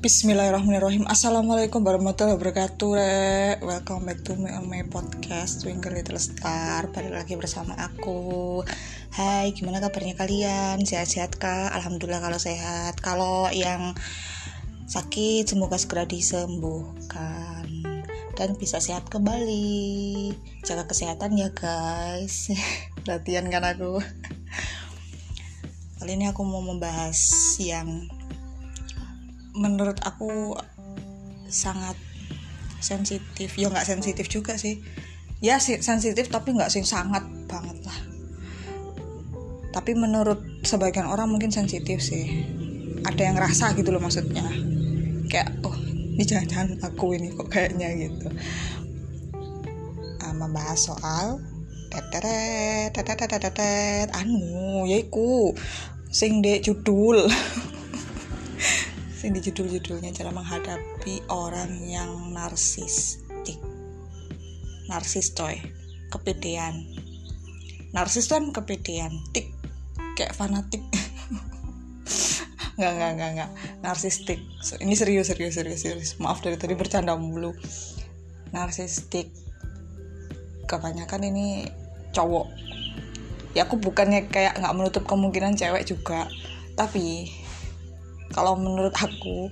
Bismillahirrahmanirrahim. Assalamualaikum warahmatullahi wabarakatuh re. Welcome back to my, my podcast Twinkle Little Star. Balik lagi bersama aku. Hai gimana kabarnya kalian? Sehat-sehat kah? Alhamdulillah kalau sehat. Kalau yang sakit semoga segera disembuhkan. Dan bisa sehat kembali. Jaga kesehatan ya guys. Latihan kan aku. Kali ini aku mau membahas yang menurut aku sangat sensitif. Ya nggak sensitif juga sih. Ya sensitif tapi nggak sih sangat banget lah. Tapi menurut sebagian orang mungkin sensitif sih. Ada yang rasa gitu loh maksudnya. Kayak oh ini jangan-jangan aku ini kok kayaknya gitu. Uh, membahas soal teteret anu yaiku sing judul Sing di judul-judulnya cara menghadapi orang yang narsistik. Narsis coy, kepedean. Narsis kan kepedean, tik. Kayak fanatik. nggak nggak nggak nggak. Narsistik. So, ini serius serius serius serius. Maaf dari tadi bercanda mulu. Narsistik. Kebanyakan ini cowok. Ya aku bukannya kayak nggak menutup kemungkinan cewek juga. Tapi kalau menurut aku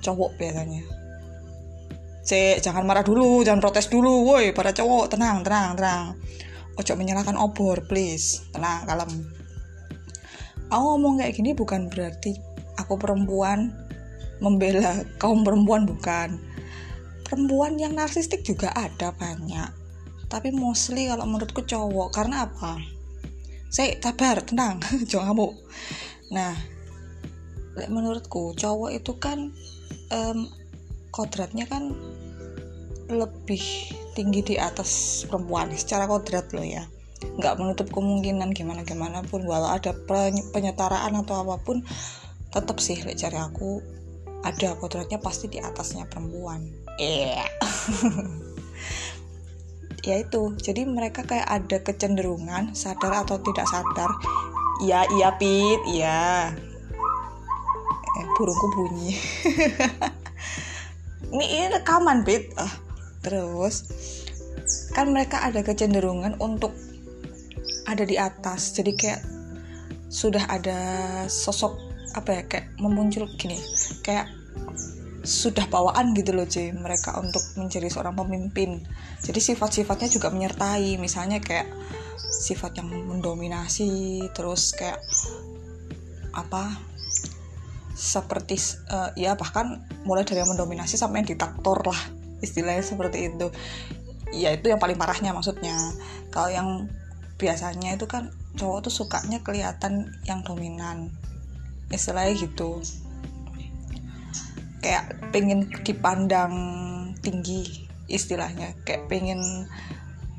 cowok biasanya. C jangan marah dulu jangan protes dulu. Woi para cowok tenang tenang tenang. Ojo menyalahkan obor please. Tenang kalem. Aku ngomong kayak gini bukan berarti aku perempuan membela kaum perempuan bukan. Perempuan yang narsistik juga ada banyak. Tapi mostly kalau menurutku cowok karena apa? Saya tabar tenang jangan kamu nah menurutku cowok itu kan um, kodratnya kan lebih tinggi di atas perempuan secara kodrat loh ya. Nggak menutup kemungkinan gimana gimana pun walau ada penyetaraan atau apa pun tetap sih cari aku ada kodratnya pasti di atasnya perempuan. Yeah. ya itu jadi mereka kayak ada kecenderungan sadar atau tidak sadar. Iya iya pit eh, burungku bunyi. Ini, ini rekaman pit ah terus kan mereka ada kecenderungan untuk ada di atas. Jadi kayak sudah ada sosok apa ya kayak memuncul gini. Kayak sudah bawaan gitu loh cuy mereka untuk menjadi seorang pemimpin. Jadi sifat-sifatnya juga menyertai. Misalnya kayak sifat yang mendominasi terus kayak apa seperti uh, ya bahkan mulai dari yang mendominasi sampai yang diktator lah istilahnya seperti itu. Ya itu yang paling parahnya maksudnya. Kalau yang biasanya itu kan cowok tuh sukanya kelihatan yang dominan istilahnya gitu. Kayak pengen dipandang tinggi istilahnya. Kayak pengen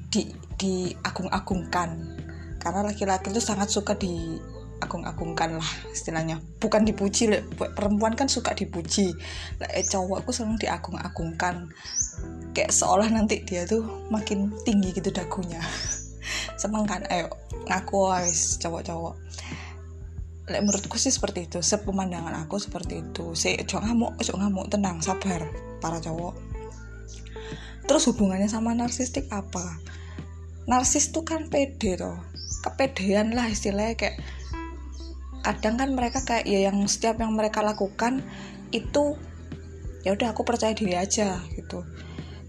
di diagung-agungkan. Karena laki-laki itu sangat suka di agung-agungkan lah istilahnya. Bukan dipuji perempuan kan suka dipuji. Eh, cowok aku selalu diagung-agungkan kayak seolah nanti dia tuh makin tinggi gitu dagunya. Seneng kan? Ayo ngaku guys cowok-cowok. Lek menurutku sih seperti itu. Sepemandangan aku seperti itu. Si cowok ngamuk cowok ngamuk tenang sabar para cowok. Terus hubungannya sama narsistik apa? Narsis tuh kan pede toh. Kepedean lah istilahnya kayak kadang kan mereka kayak ya yang setiap yang mereka lakukan itu ya udah aku percaya diri aja gitu.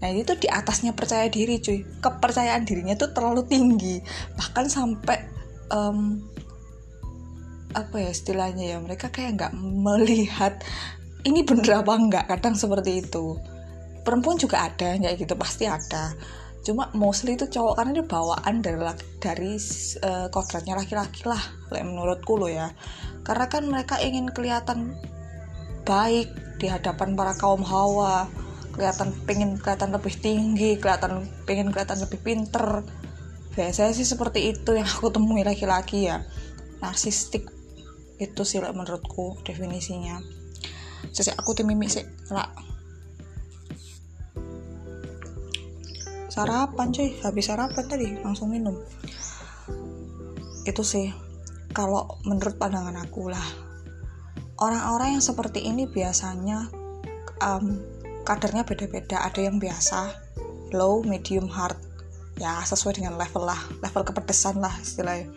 Nah itu di atasnya percaya diri cuy. Kepercayaan dirinya tuh terlalu tinggi. Bahkan sampai um, apa ya istilahnya ya mereka kayak nggak melihat ini bener apa enggak kadang seperti itu. Perempuan juga ada ya gitu pasti ada cuma mostly itu cowok karena dia bawaan dari dari uh, kodratnya laki-laki lah menurutku lo ya. Karena kan mereka ingin kelihatan baik di hadapan para kaum hawa kelihatan pengen kelihatan lebih tinggi kelihatan pengen kelihatan lebih pinter. Biasanya sih seperti itu yang aku temui laki-laki ya. Narsistik itu sih menurutku definisinya. Jadi aku tim mimi sih lah sarapan cuy. Habis sarapan tadi langsung minum. Itu sih kalau menurut pandangan aku lah. Orang-orang yang seperti ini biasanya um, kadarnya beda-beda. Ada yang biasa low medium hard. Ya sesuai dengan level lah. Level kepedesan lah istilahnya.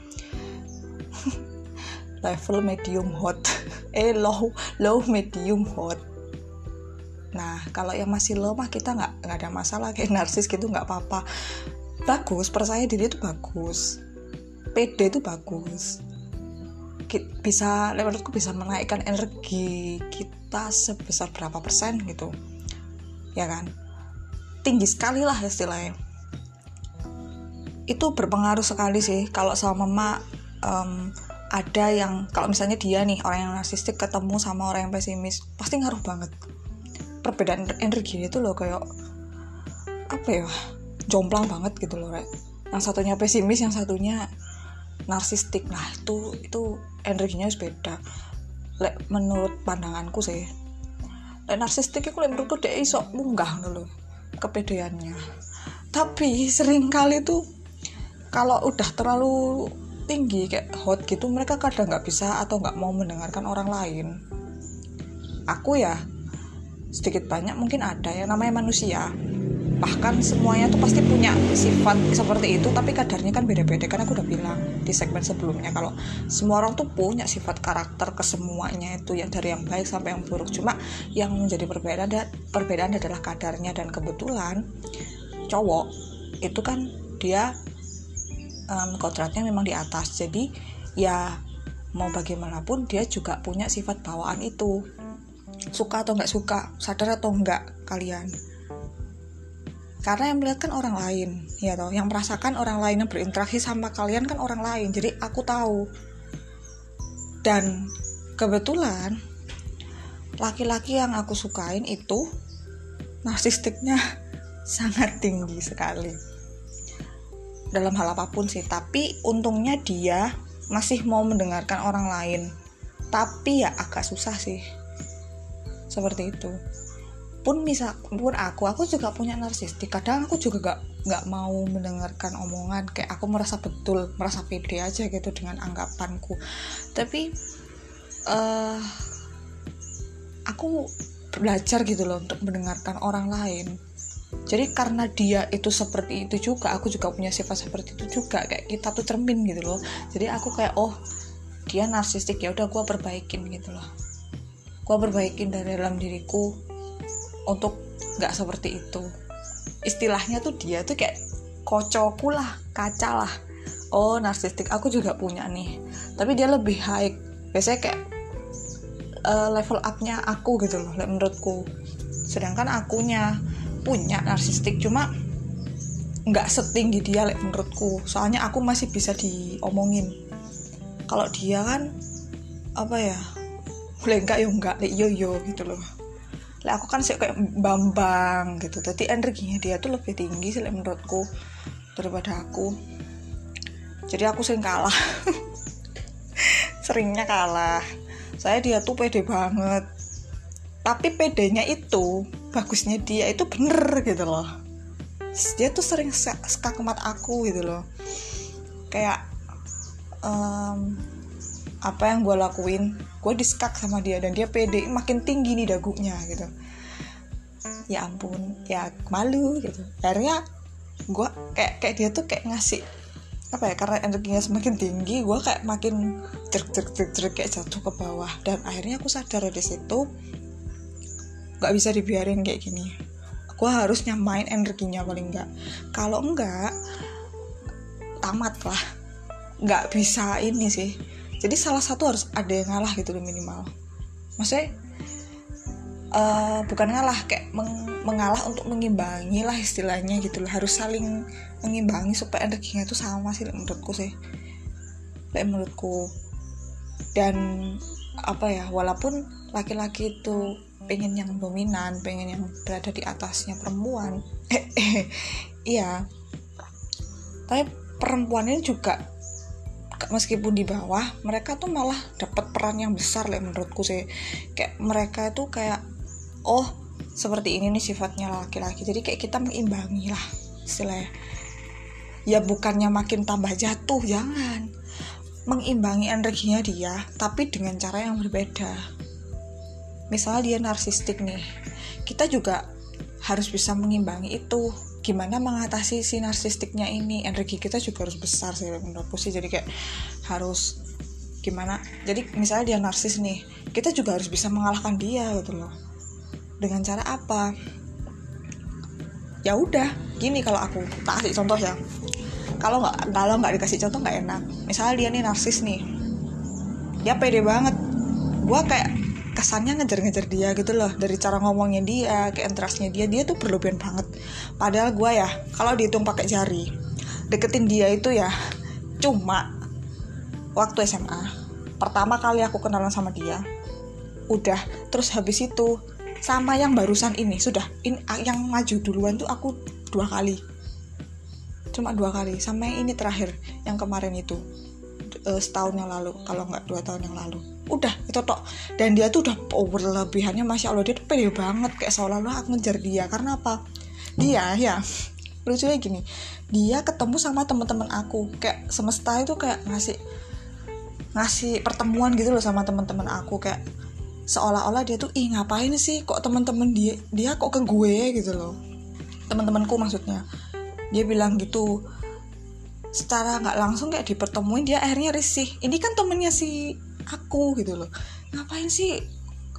Level medium hot. Eh low low medium hot kalau yang masih low mah kita nggak nggak ada masalah kayak narsis gitu nggak apa-apa. Bagus percaya diri itu bagus. Pede itu bagus. Bisa menurutku bisa menaikkan energi kita sebesar berapa persen gitu. Ya kan? Tinggi sekali lah istilahnya. Itu berpengaruh sekali sih. Kalau sama mama um, ada yang kalau misalnya dia nih orang yang narsistik ketemu sama orang yang pesimis pasti ngaruh banget perbedaan energi itu loh kayak apa ya jomplang banget gitu loh kayak yang satunya pesimis yang satunya narsistik. Nah itu itu energinya harus Lek, menurut pandanganku sih Lek, narsistik itu menurutku dia iso munggah loh kepedeannya. Tapi sering kali tuh kalau udah terlalu tinggi kayak hot gitu mereka kadang nggak bisa atau nggak mau mendengarkan orang lain. Aku ya sedikit banyak mungkin ada ya namanya manusia. Bahkan semuanya tuh pasti punya sifat seperti itu tapi kadarnya kan beda-beda. Kan aku udah bilang di segmen sebelumnya kalau semua orang tuh punya sifat karakter kesemuanya itu yang dari yang baik sampai yang buruk. Cuma yang menjadi perbedaan perbedaan adalah kadarnya dan kebetulan cowok itu kan dia um, kodratnya memang di atas. Jadi ya mau bagaimanapun dia juga punya sifat bawaan itu suka atau nggak suka sadar atau nggak kalian. Karena yang melihat kan orang lain ya toh. Yang merasakan orang lain yang berinteraksi sama kalian kan orang lain. Jadi aku tahu. Dan kebetulan laki-laki yang aku sukain itu narsistiknya sangat tinggi sekali. Dalam hal apa pun sih tapi untungnya dia masih mau mendengarkan orang lain. Tapi ya agak susah sih seperti itu. Pun misal pun aku aku juga punya narsistik. Kadang aku juga gak nggak mau mendengarkan omongan kayak aku merasa betul merasa pede aja gitu dengan anggapanku. Tapi uh, aku belajar gitu loh untuk mendengarkan orang lain. Jadi karena dia itu seperti itu juga aku juga punya sifat seperti itu juga kayak kita tuh cermin gitu loh. Jadi aku kayak oh dia narsistik ya udah gue perbaikin gitu loh gue perbaikin dari dalam diriku untuk nggak seperti itu. Istilahnya tuh dia tuh kayak kocokku lah kaca lah. Oh narsistik aku juga punya nih. Tapi dia lebih high. Biasanya kayak uh, level upnya aku gitu loh menurutku. Sedangkan akunya punya narsistik cuma nggak setinggi dia like, menurutku. Soalnya aku masih bisa diomongin. Kalau dia kan apa ya boleh enggak? Yo enggak. Like, yo yo gitu loh. Like, aku kan sih kayak bambang gitu. Tapi energinya dia tuh lebih tinggi sih menurutku daripada aku. Jadi aku sering kalah. Seringnya kalah. Saya dia tuh pede banget. Tapi pedenya itu bagusnya dia itu bener gitu loh. Dia tuh sering skakemat aku gitu loh. Kayak um, apa yang gue lakuin gue diskak sama dia dan dia pede makin tinggi nih dagunya gitu. Ya ampun ya malu gitu. Akhirnya gue kayak kayak dia tuh kayak ngasih apa ya karena energinya semakin tinggi gue kayak makin jerk jerk jerk jerk kayak jatuh ke bawah. Dan akhirnya aku sadar di situ gak bisa dibiarin kayak gini. Aku harus nyamain energinya paling enggak kalau enggak tamat lah nggak bisa ini sih jadi salah satu harus ada yang ngalah gitu loh minimal. Maksudnya uh, bukan ngalah kayak meng mengalah untuk mengimbangi lah istilahnya gitu loh. Harus saling mengimbangi supaya energinya itu sama sih menurutku sih. Menurutku. Dan apa ya walaupun laki-laki itu pengen yang dominan pengen yang berada di atasnya perempuan eh iya. Tapi perempuan ini juga meskipun di bawah mereka tuh malah dapat peran yang besar lah menurutku sih. Kayak mereka itu kayak oh seperti ini nih sifatnya laki-laki. Jadi kayak kita mengimbangi lah istilahnya. Ya bukannya makin tambah jatuh jangan. Mengimbangi energinya dia tapi dengan cara yang berbeda. Misalnya dia narsistik nih kita juga harus bisa mengimbangi itu gimana mengatasi si narsistiknya ini? Energi kita juga harus besar sih menurutku sih. Jadi kayak harus gimana? Jadi misalnya dia narsis nih kita juga harus bisa mengalahkan dia gitu loh. Dengan cara apa? Ya udah gini kalau aku kasih contoh ya. Kalau nggak kalau nggak dikasih contoh nggak enak. Misalnya dia nih narsis nih dia pede banget. Gue kayak kesannya ngejar-ngejar dia gitu loh dari cara ngomongnya dia ke interestnya dia dia tuh berlebihan banget. Padahal gue ya kalau dihitung pakai jari deketin dia itu ya cuma waktu SMA pertama kali aku kenalan sama dia udah terus habis itu sama yang barusan ini sudah in, yang maju duluan tuh aku dua kali. Cuma dua kali sama yang ini terakhir yang kemarin itu uh, setahun yang lalu kalau nggak dua tahun yang lalu. Udah itu tok. Dan dia tuh udah power lebihannya masya allah. Dia tuh pede banget kayak seolah-olah aku ngejar dia. Karena apa? Dia ya lucunya gini. Dia ketemu sama teman-teman aku. Kayak semesta itu kayak ngasih ngasih pertemuan gitu loh sama teman-teman aku. Kayak seolah-olah dia tuh ih ngapain sih kok teman-teman dia dia kok ke gue? gitu loh. Teman-temanku maksudnya. Dia bilang gitu secara nggak langsung kayak dipertemuin dia akhirnya risih. Ini kan temennya si aku gitu loh. Ngapain sih?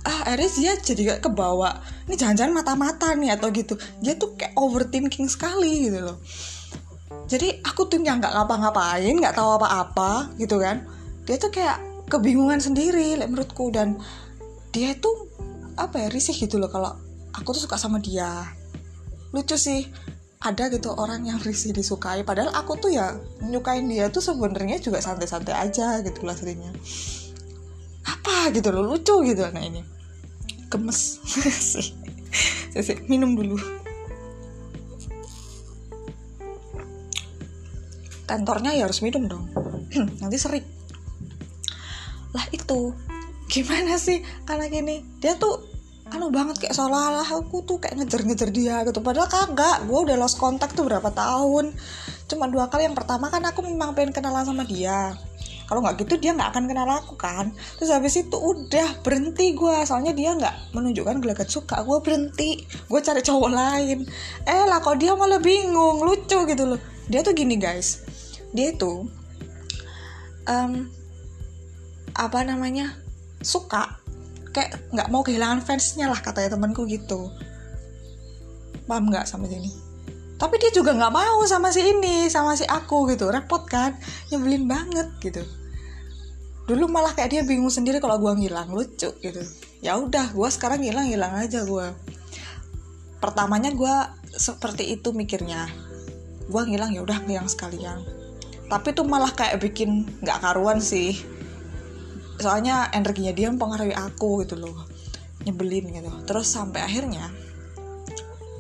Ah akhirnya dia jadi kayak kebawa. Ini jangan-jangan mata-mata nih atau gitu. Dia tuh kayak overthinking sekali gitu loh. Jadi aku tuh yang nggak ngapa-ngapain nggak tahu apa-apa gitu kan. Dia tuh kayak kebingungan sendiri like, menurutku. Dan dia itu apa ya risih gitu loh kalau aku tuh suka sama dia. Lucu sih ada gitu orang yang risih disukai. Padahal aku tuh ya menyukain dia tuh sebenarnya juga santai-santai aja gitu lah seringnya apa gitu loh lucu gitu. Nah ini. Gemes. Sih minum dulu. Tentornya ya harus minum dong. Nanti serik. Lah itu. Gimana sih? Anak ini dia tuh anu banget kayak seolah-olah aku tuh kayak ngejar-ngejar dia gitu. Padahal kagak gue udah lost kontak tuh berapa tahun. Cuma dua kali yang pertama kan aku memang pengen kenalan sama dia. Kalau nggak gitu dia nggak akan kenal aku kan. Terus habis itu udah berhenti gue soalnya dia nggak menunjukkan gelagat suka. Gue berhenti. Gue cari cowok lain. Eh lah kok dia malah bingung? Lucu gitu loh. Dia tuh gini guys. Dia tuh um, apa namanya suka kayak nggak mau kehilangan fansnya lah katanya temanku gitu. Paham nggak sama sini tapi dia juga nggak mau sama si ini sama si aku gitu. Repot kan? Nyebelin banget gitu. Dulu malah kayak dia bingung sendiri kalau gue ngilang lucu gitu. Ya udah gue sekarang ngilang ngilang aja gue pertamanya gue seperti itu mikirnya. Gue ngilang ya udah ngilang sekalian. Tapi tuh malah kayak bikin nggak karuan sih soalnya energinya dia mempengaruhi aku gitu loh nyebelin gitu. Terus sampai akhirnya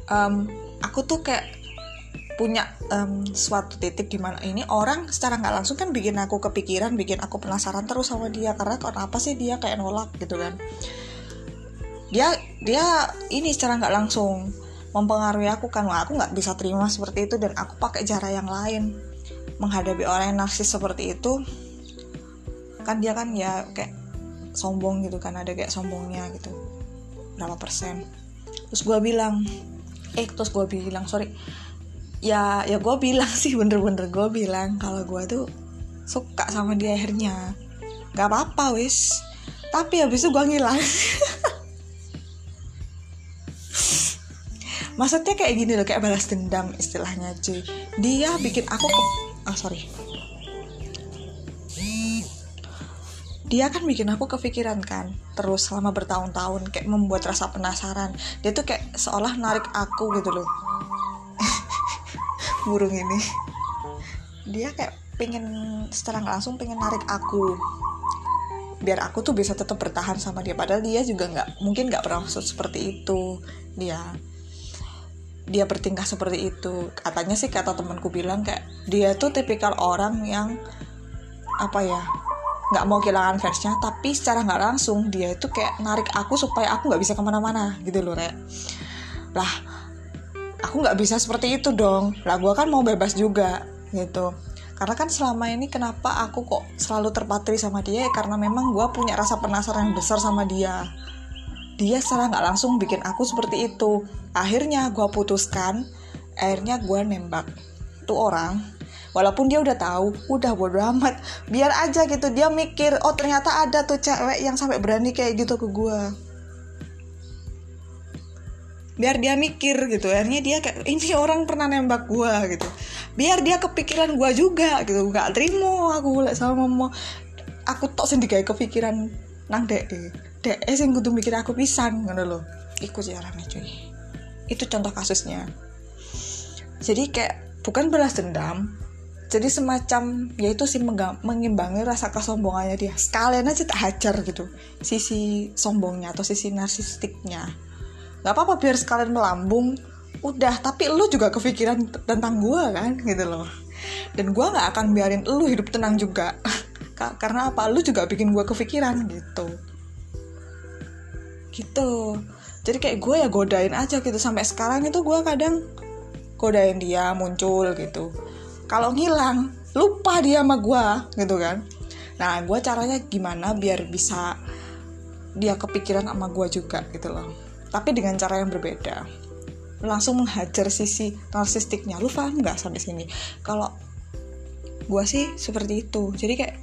um, aku tuh kayak punya um, suatu titik di mana ini orang secara nggak langsung kan bikin aku kepikiran bikin aku penasaran terus sama dia. Karena kenapa sih dia kayak nolak gitu kan? Dia dia ini secara nggak langsung mempengaruhi aku kan. Wah, aku nggak bisa terima seperti itu dan aku pakai cara yang lain. Menghadapi orang yang narsis seperti itu kan dia kan ya kayak sombong gitu kan ada kayak sombongnya gitu. Berapa persen? Terus gue bilang eh terus gue bilang sorry. Ya ya gue bilang sih bener-bener gue bilang kalau gue tuh suka sama dia akhirnya. Nggak apa-apa wis. Tapi habis itu gue ngilang. Maksudnya kayak gini loh kayak balas dendam istilahnya cuy. Dia bikin aku ah oh, sorry dia kan bikin aku kepikiran kan terus selama bertahun-tahun kayak membuat rasa penasaran. Dia tuh kayak seolah narik aku gitu loh. Burung ini. Dia kayak pengen secara langsung pengen narik aku. Biar aku tuh bisa tetap bertahan sama dia. Padahal dia juga nggak mungkin nggak pernah maksud seperti itu dia. Dia bertingkah seperti itu. Katanya sih kata temanku bilang kayak dia tuh tipikal orang yang apa ya nggak mau kehilangan fansnya tapi secara nggak langsung dia itu kayak narik aku supaya aku nggak bisa ke mana-mana gitu loh rek. Lah aku nggak bisa seperti itu dong. Lah gue kan mau bebas juga gitu. Karena kan selama ini kenapa aku kok selalu terpatri sama dia? Ya karena memang gue punya rasa penasaran yang besar sama dia. Dia secara nggak langsung bikin aku seperti itu. Akhirnya gue putuskan akhirnya gue nembak tuh orang walaupun dia udah tahu udah bodo amat. Biar aja gitu dia mikir oh ternyata ada tuh cewek yang sampai berani kayak gitu ke gue biar dia mikir gitu akhirnya dia kayak ini orang pernah nembak gue gitu. Biar dia kepikiran gue juga gitu. Nggak terima aku boleh sama mama aku tok sendiri kayak kepikiran nang dek dek. Eh sing kudu mikir aku pisan ngono loh ikut caranya cuy. Itu contoh kasusnya. Jadi kayak bukan balas dendam jadi semacam yaitu sih mengimbangi rasa kesombongannya dia. Sekalian aja tak hajar gitu sisi sombongnya atau sisi narsistiknya. Nggak apa-apa biar sekalian melambung udah. Tapi lu juga kepikiran tentang gue kan gitu loh. Dan gue nggak akan biarin lu hidup tenang juga. Karena apa? Lu juga bikin gue kepikiran gitu. Gitu. Jadi kayak gue ya godain aja gitu. Sampai sekarang itu gue kadang godain dia muncul gitu kalau ngilang lupa dia sama gue gitu kan. Nah gue caranya gimana biar bisa dia kepikiran sama gue juga gitu loh. Tapi dengan cara yang berbeda. Langsung menghajar sisi narsistiknya. Lu paham nggak sampai sini? Kalau gue sih seperti itu. Jadi kayak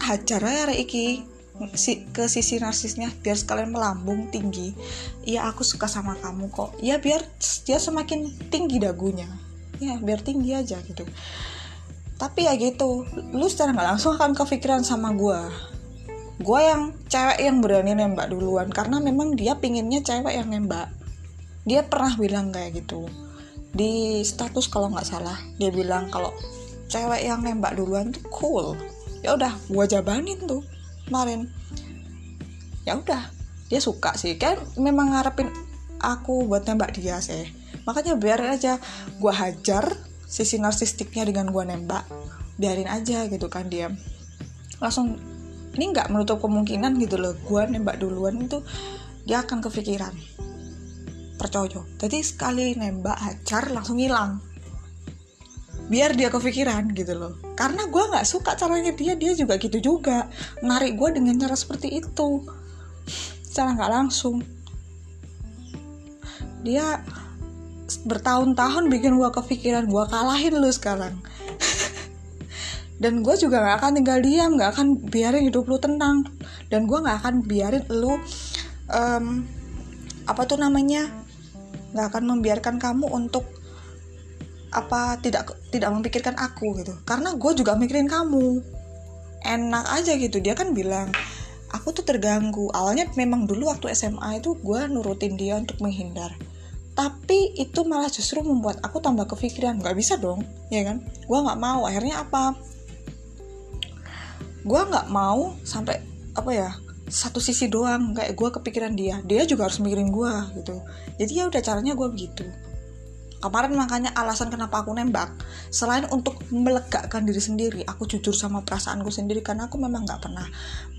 hajar aja iki si, ke sisi narsisnya biar sekalian melambung tinggi. Iya aku suka sama kamu kok. Ya biar dia semakin tinggi dagunya ya biar tinggi aja gitu. Tapi ya gitu lu secara nggak langsung akan kepikiran sama gue gue yang cewek yang berani nembak duluan karena memang dia pinginnya cewek yang nembak. Dia pernah bilang kayak gitu. Di status kalau nggak salah dia bilang kalau cewek yang nembak duluan tuh cool. Ya udah gue jabanin tuh kemarin. Ya udah dia suka sih. Kan memang ngarepin aku buat nembak dia sih. Makanya biar aja gue hajar sisi narsistiknya dengan gue nembak biarin aja gitu kan dia. Langsung ini nggak menutup kemungkinan gitu loh gue nembak duluan itu dia akan kepikiran percaya. Jadi sekali nembak hajar langsung hilang. Biar dia kepikiran gitu loh. Karena gue nggak suka caranya dia dia juga gitu juga. Narik gue dengan cara seperti itu. Secara nggak langsung dia bertahun-tahun bikin gue kepikiran gue kalahin lu sekarang. Dan gue juga gak akan tinggal diam gak akan biarin hidup lu tenang. Dan gue gak akan biarin lu um, apa tuh namanya gak akan membiarkan kamu untuk apa tidak tidak memikirkan aku gitu. Karena gue juga mikirin kamu. Enak aja gitu dia kan bilang aku tuh terganggu. Awalnya memang dulu waktu SMA itu gue nurutin dia untuk menghindar tapi itu malah justru membuat aku tambah kepikiran. Nggak bisa dong ya kan? Gue nggak mau. Akhirnya apa? Gue nggak mau sampai apa ya satu sisi doang. Kayak gue kepikiran dia. Dia juga harus mikirin gue gitu. Jadi ya udah caranya gue begitu. Kemarin makanya alasan kenapa aku nembak selain untuk melegakan diri sendiri aku jujur sama perasaanku sendiri karena aku memang nggak pernah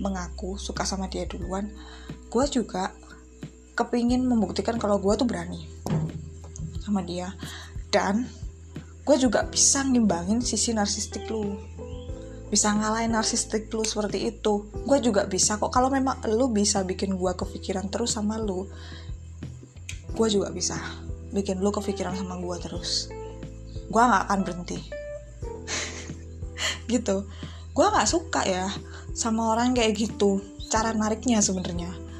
mengaku suka sama dia duluan. Gue juga kepingin membuktikan kalau gue tuh berani sama dia. Dan gue juga bisa ngimbangin sisi narsistik lu. Bisa ngalahin narsistik lu seperti itu. Gue juga bisa kok. Kalau memang lu bisa bikin gue kepikiran terus sama lu gue juga bisa bikin lu kepikiran sama gue terus. Gue nggak akan berhenti. Gitu. Gue nggak suka ya sama orang kayak gitu. Cara nariknya sebenarnya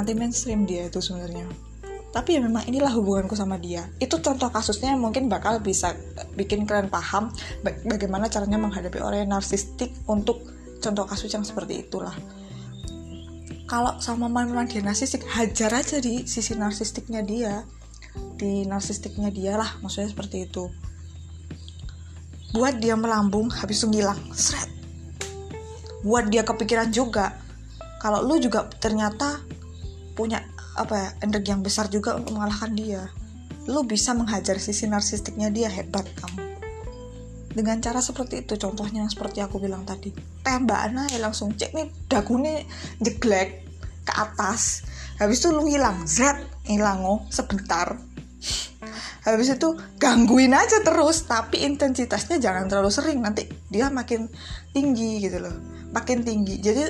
anti mainstream dia itu sebenarnya. Tapi ya memang inilah hubunganku sama dia. Itu contoh kasusnya mungkin bakal bisa bikin kalian paham bagaimana caranya menghadapi orang yang narsistik untuk contoh kasus yang seperti itulah. Kalau sama memang dia narsistik hajar aja di sisi narsistiknya dia. Di narsistiknya dia lah maksudnya seperti itu. Buat dia melambung habis itu ngilang seret buat dia kepikiran juga. Kalau lu juga ternyata punya apa ya energi yang besar juga untuk mengalahkan dia. Lu bisa menghajar sisi narsistiknya dia hebat kamu. Dengan cara seperti itu contohnya seperti aku bilang tadi. Tembakan aja langsung cek nih dagunya jeglek ke atas. Habis itu lu hilang zat hilang oh sebentar. Habis itu gangguin aja terus tapi intensitasnya jangan terlalu sering nanti dia makin tinggi gitu loh. Makin tinggi jadi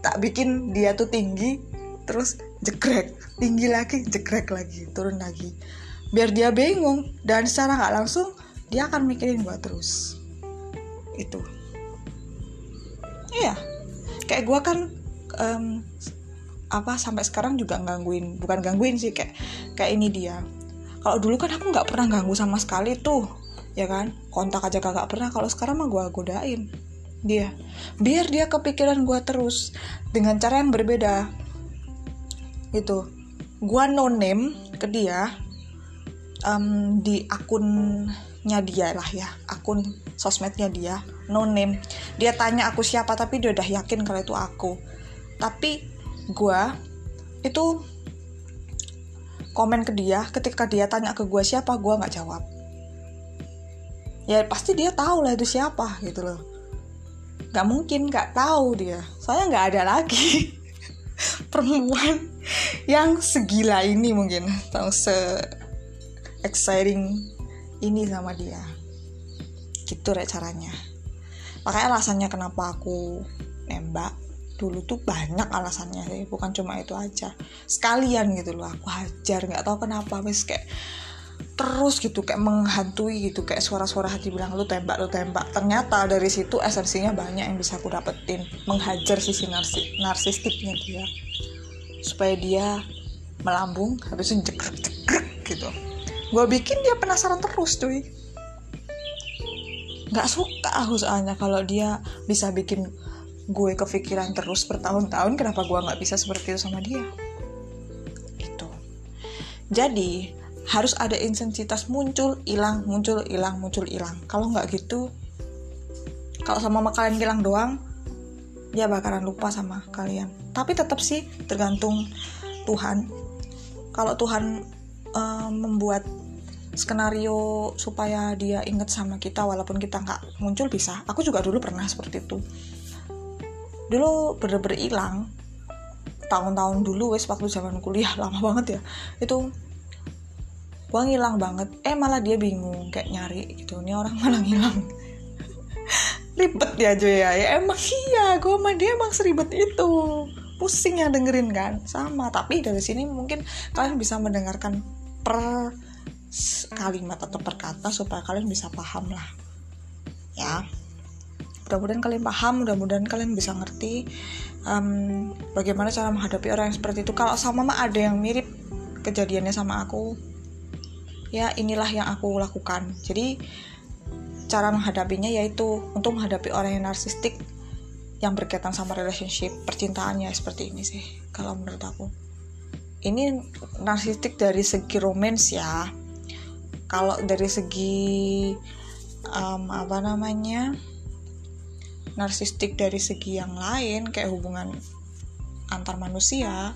tak bikin dia tuh tinggi terus jegrek tinggi lagi jegrek lagi turun lagi. Biar dia bingung dan secara nggak langsung dia akan mikirin gue terus. Itu. Iya. Kayak gue kan um, apa sampai sekarang juga gangguin. Bukan gangguin sih kayak kayak ini dia. Kalau dulu kan aku nggak pernah ganggu sama sekali tuh ya kan? Kontak aja kagak pernah. Kalau sekarang mah gue godain. Dia. Biar dia kepikiran gue terus dengan cara yang berbeda itu gue no name ke dia um, di akunnya dia lah ya akun sosmednya dia no name. Dia tanya aku siapa tapi dia udah yakin kalau itu aku. Tapi gue itu komen ke dia ketika dia tanya ke gue siapa gue nggak jawab. Ya pasti dia tahu lah itu siapa gitu loh. Nggak mungkin nggak tahu dia. Soalnya nggak ada lagi perempuan yang segila ini mungkin atau se exciting ini sama dia. Gitu rek caranya. Makanya alasannya kenapa aku nembak dulu tuh banyak alasannya sih bukan cuma itu aja. Sekalian gitu loh aku hajar nggak tahu kenapa mis kayak terus gitu kayak menghantui gitu kayak suara-suara hati bilang lu tembak lu tembak. Ternyata dari situ esensinya banyak yang bisa aku dapetin menghajar sisi narsi narsistiknya dia supaya dia melambung habis itu jegrek jegrek gitu. Gue bikin dia penasaran terus cuy. Nggak suka aku soalnya kalau dia bisa bikin gue kepikiran terus bertahun-tahun kenapa gue nggak bisa seperti itu sama dia? Itu. Jadi harus ada intensitas muncul hilang muncul hilang muncul hilang. Kalau nggak gitu kalau sama kalian hilang doang dia bakalan lupa sama kalian. Tapi tetap sih tergantung Tuhan. Kalau Tuhan uh, membuat skenario supaya dia inget sama kita walaupun kita nggak muncul bisa. Aku juga dulu pernah seperti itu. Dulu bener-bener hilang. Tahun-tahun dulu wes waktu zaman kuliah lama banget ya. Itu gue ngilang banget. Eh malah dia bingung kayak nyari gitu. Ini orang malah ngilang ribet dia aja ya. Ya emang iya gue sama dia emang seribet itu. Pusing ya dengerin kan? Sama tapi dari sini mungkin kalian bisa mendengarkan per kalimat atau per kata supaya kalian bisa paham lah. Ya. Mudah-mudahan kalian paham mudah-mudahan kalian bisa ngerti um, bagaimana cara menghadapi orang yang seperti itu. Kalau sama mah ada yang mirip kejadiannya sama aku. Ya inilah yang aku lakukan. Jadi cara menghadapinya yaitu untuk menghadapi orang yang narsistik yang berkaitan sama relationship percintaannya seperti ini sih kalau menurut aku. Ini narsistik dari segi romance ya. Kalau dari segi um, apa namanya narsistik dari segi yang lain kayak hubungan antar manusia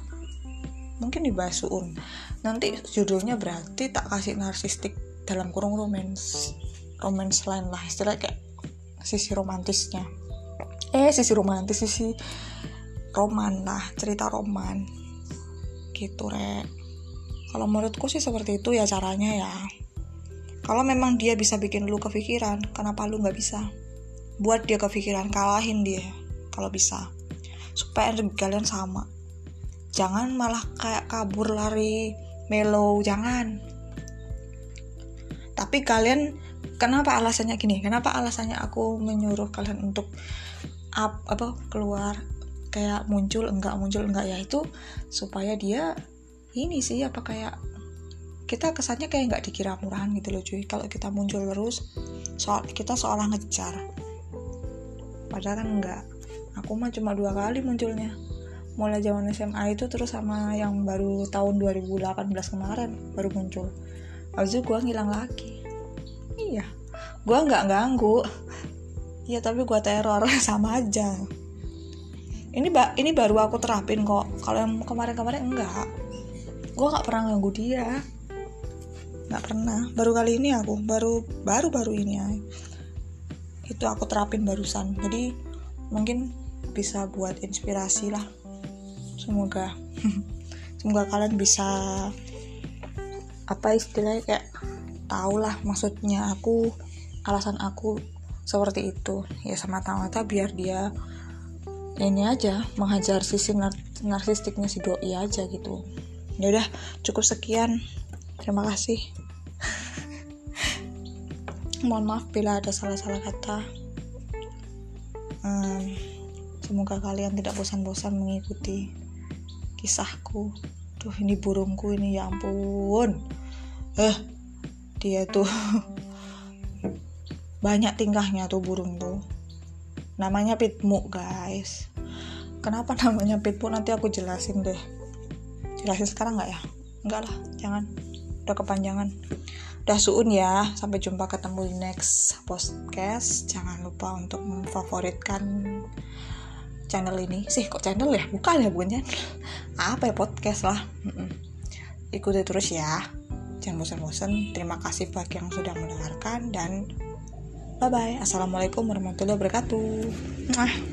mungkin dibahas suun. Nanti judulnya berarti tak kasih narsistik dalam kurung romance romance lain lah istilah kayak sisi romantisnya. Eh sisi romantis sisi roman lah cerita roman. Gitu rek. Kalau menurutku sih seperti itu ya caranya ya. Kalau memang dia bisa bikin lu kepikiran kenapa lu nggak bisa? Buat dia kepikiran kalahin dia kalau bisa. Supaya energi kalian sama. Jangan malah kayak kabur lari melo jangan. Tapi kalian kenapa alasannya gini? Kenapa alasannya aku menyuruh kalian untuk up apa keluar kayak muncul enggak muncul enggak? Ya itu supaya dia ini sih apa kayak kita kesannya kayak nggak dikira murahan gitu loh cuy. Kalau kita muncul terus soal kita seolah ngejar. Padahal kan enggak. Aku mah cuma dua kali munculnya. Mulai zaman SMA itu terus sama yang baru tahun 2018 kemarin baru muncul. Habis itu gue ngilang lagi iya. Gue nggak ganggu. Iya tapi gue teror. Sama aja. Ini ba ini baru aku terapin kok. Kalau yang kemarin-kemarin enggak. Gue nggak pernah ganggu dia. Nggak pernah. Baru kali ini aku. Baru baru baru ini ya. Itu aku terapin barusan. Jadi mungkin bisa buat inspirasi lah. Semoga. Semoga kalian bisa apa istilahnya kayak tau lah maksudnya aku alasan aku seperti itu. Ya sama mata biar dia ini aja menghajar sisi nar narsistiknya si doi aja gitu. Ya udah cukup sekian. Terima kasih. Mohon maaf bila ada salah-salah kata. Um, semoga kalian tidak bosan-bosan mengikuti kisahku. Tuh ini burungku ini ya ampun. Eh dia tuh banyak tingkahnya tuh burung tuh. Namanya pitmu guys. Kenapa namanya pitmu? Nanti aku jelasin deh. Jelasin sekarang nggak ya? Enggak lah jangan. Udah kepanjangan. Udah suun ya. Sampai jumpa ketemu di next podcast. Jangan lupa untuk memfavoritkan channel ini. Sih kok channel ya? Bukan ya bukan channel. Apa ya podcast lah. Ikuti terus ya jangan bosan-bosan. Terima kasih bagi yang sudah mendengarkan dan bye bye assalamualaikum warahmatullahi wabarakatuh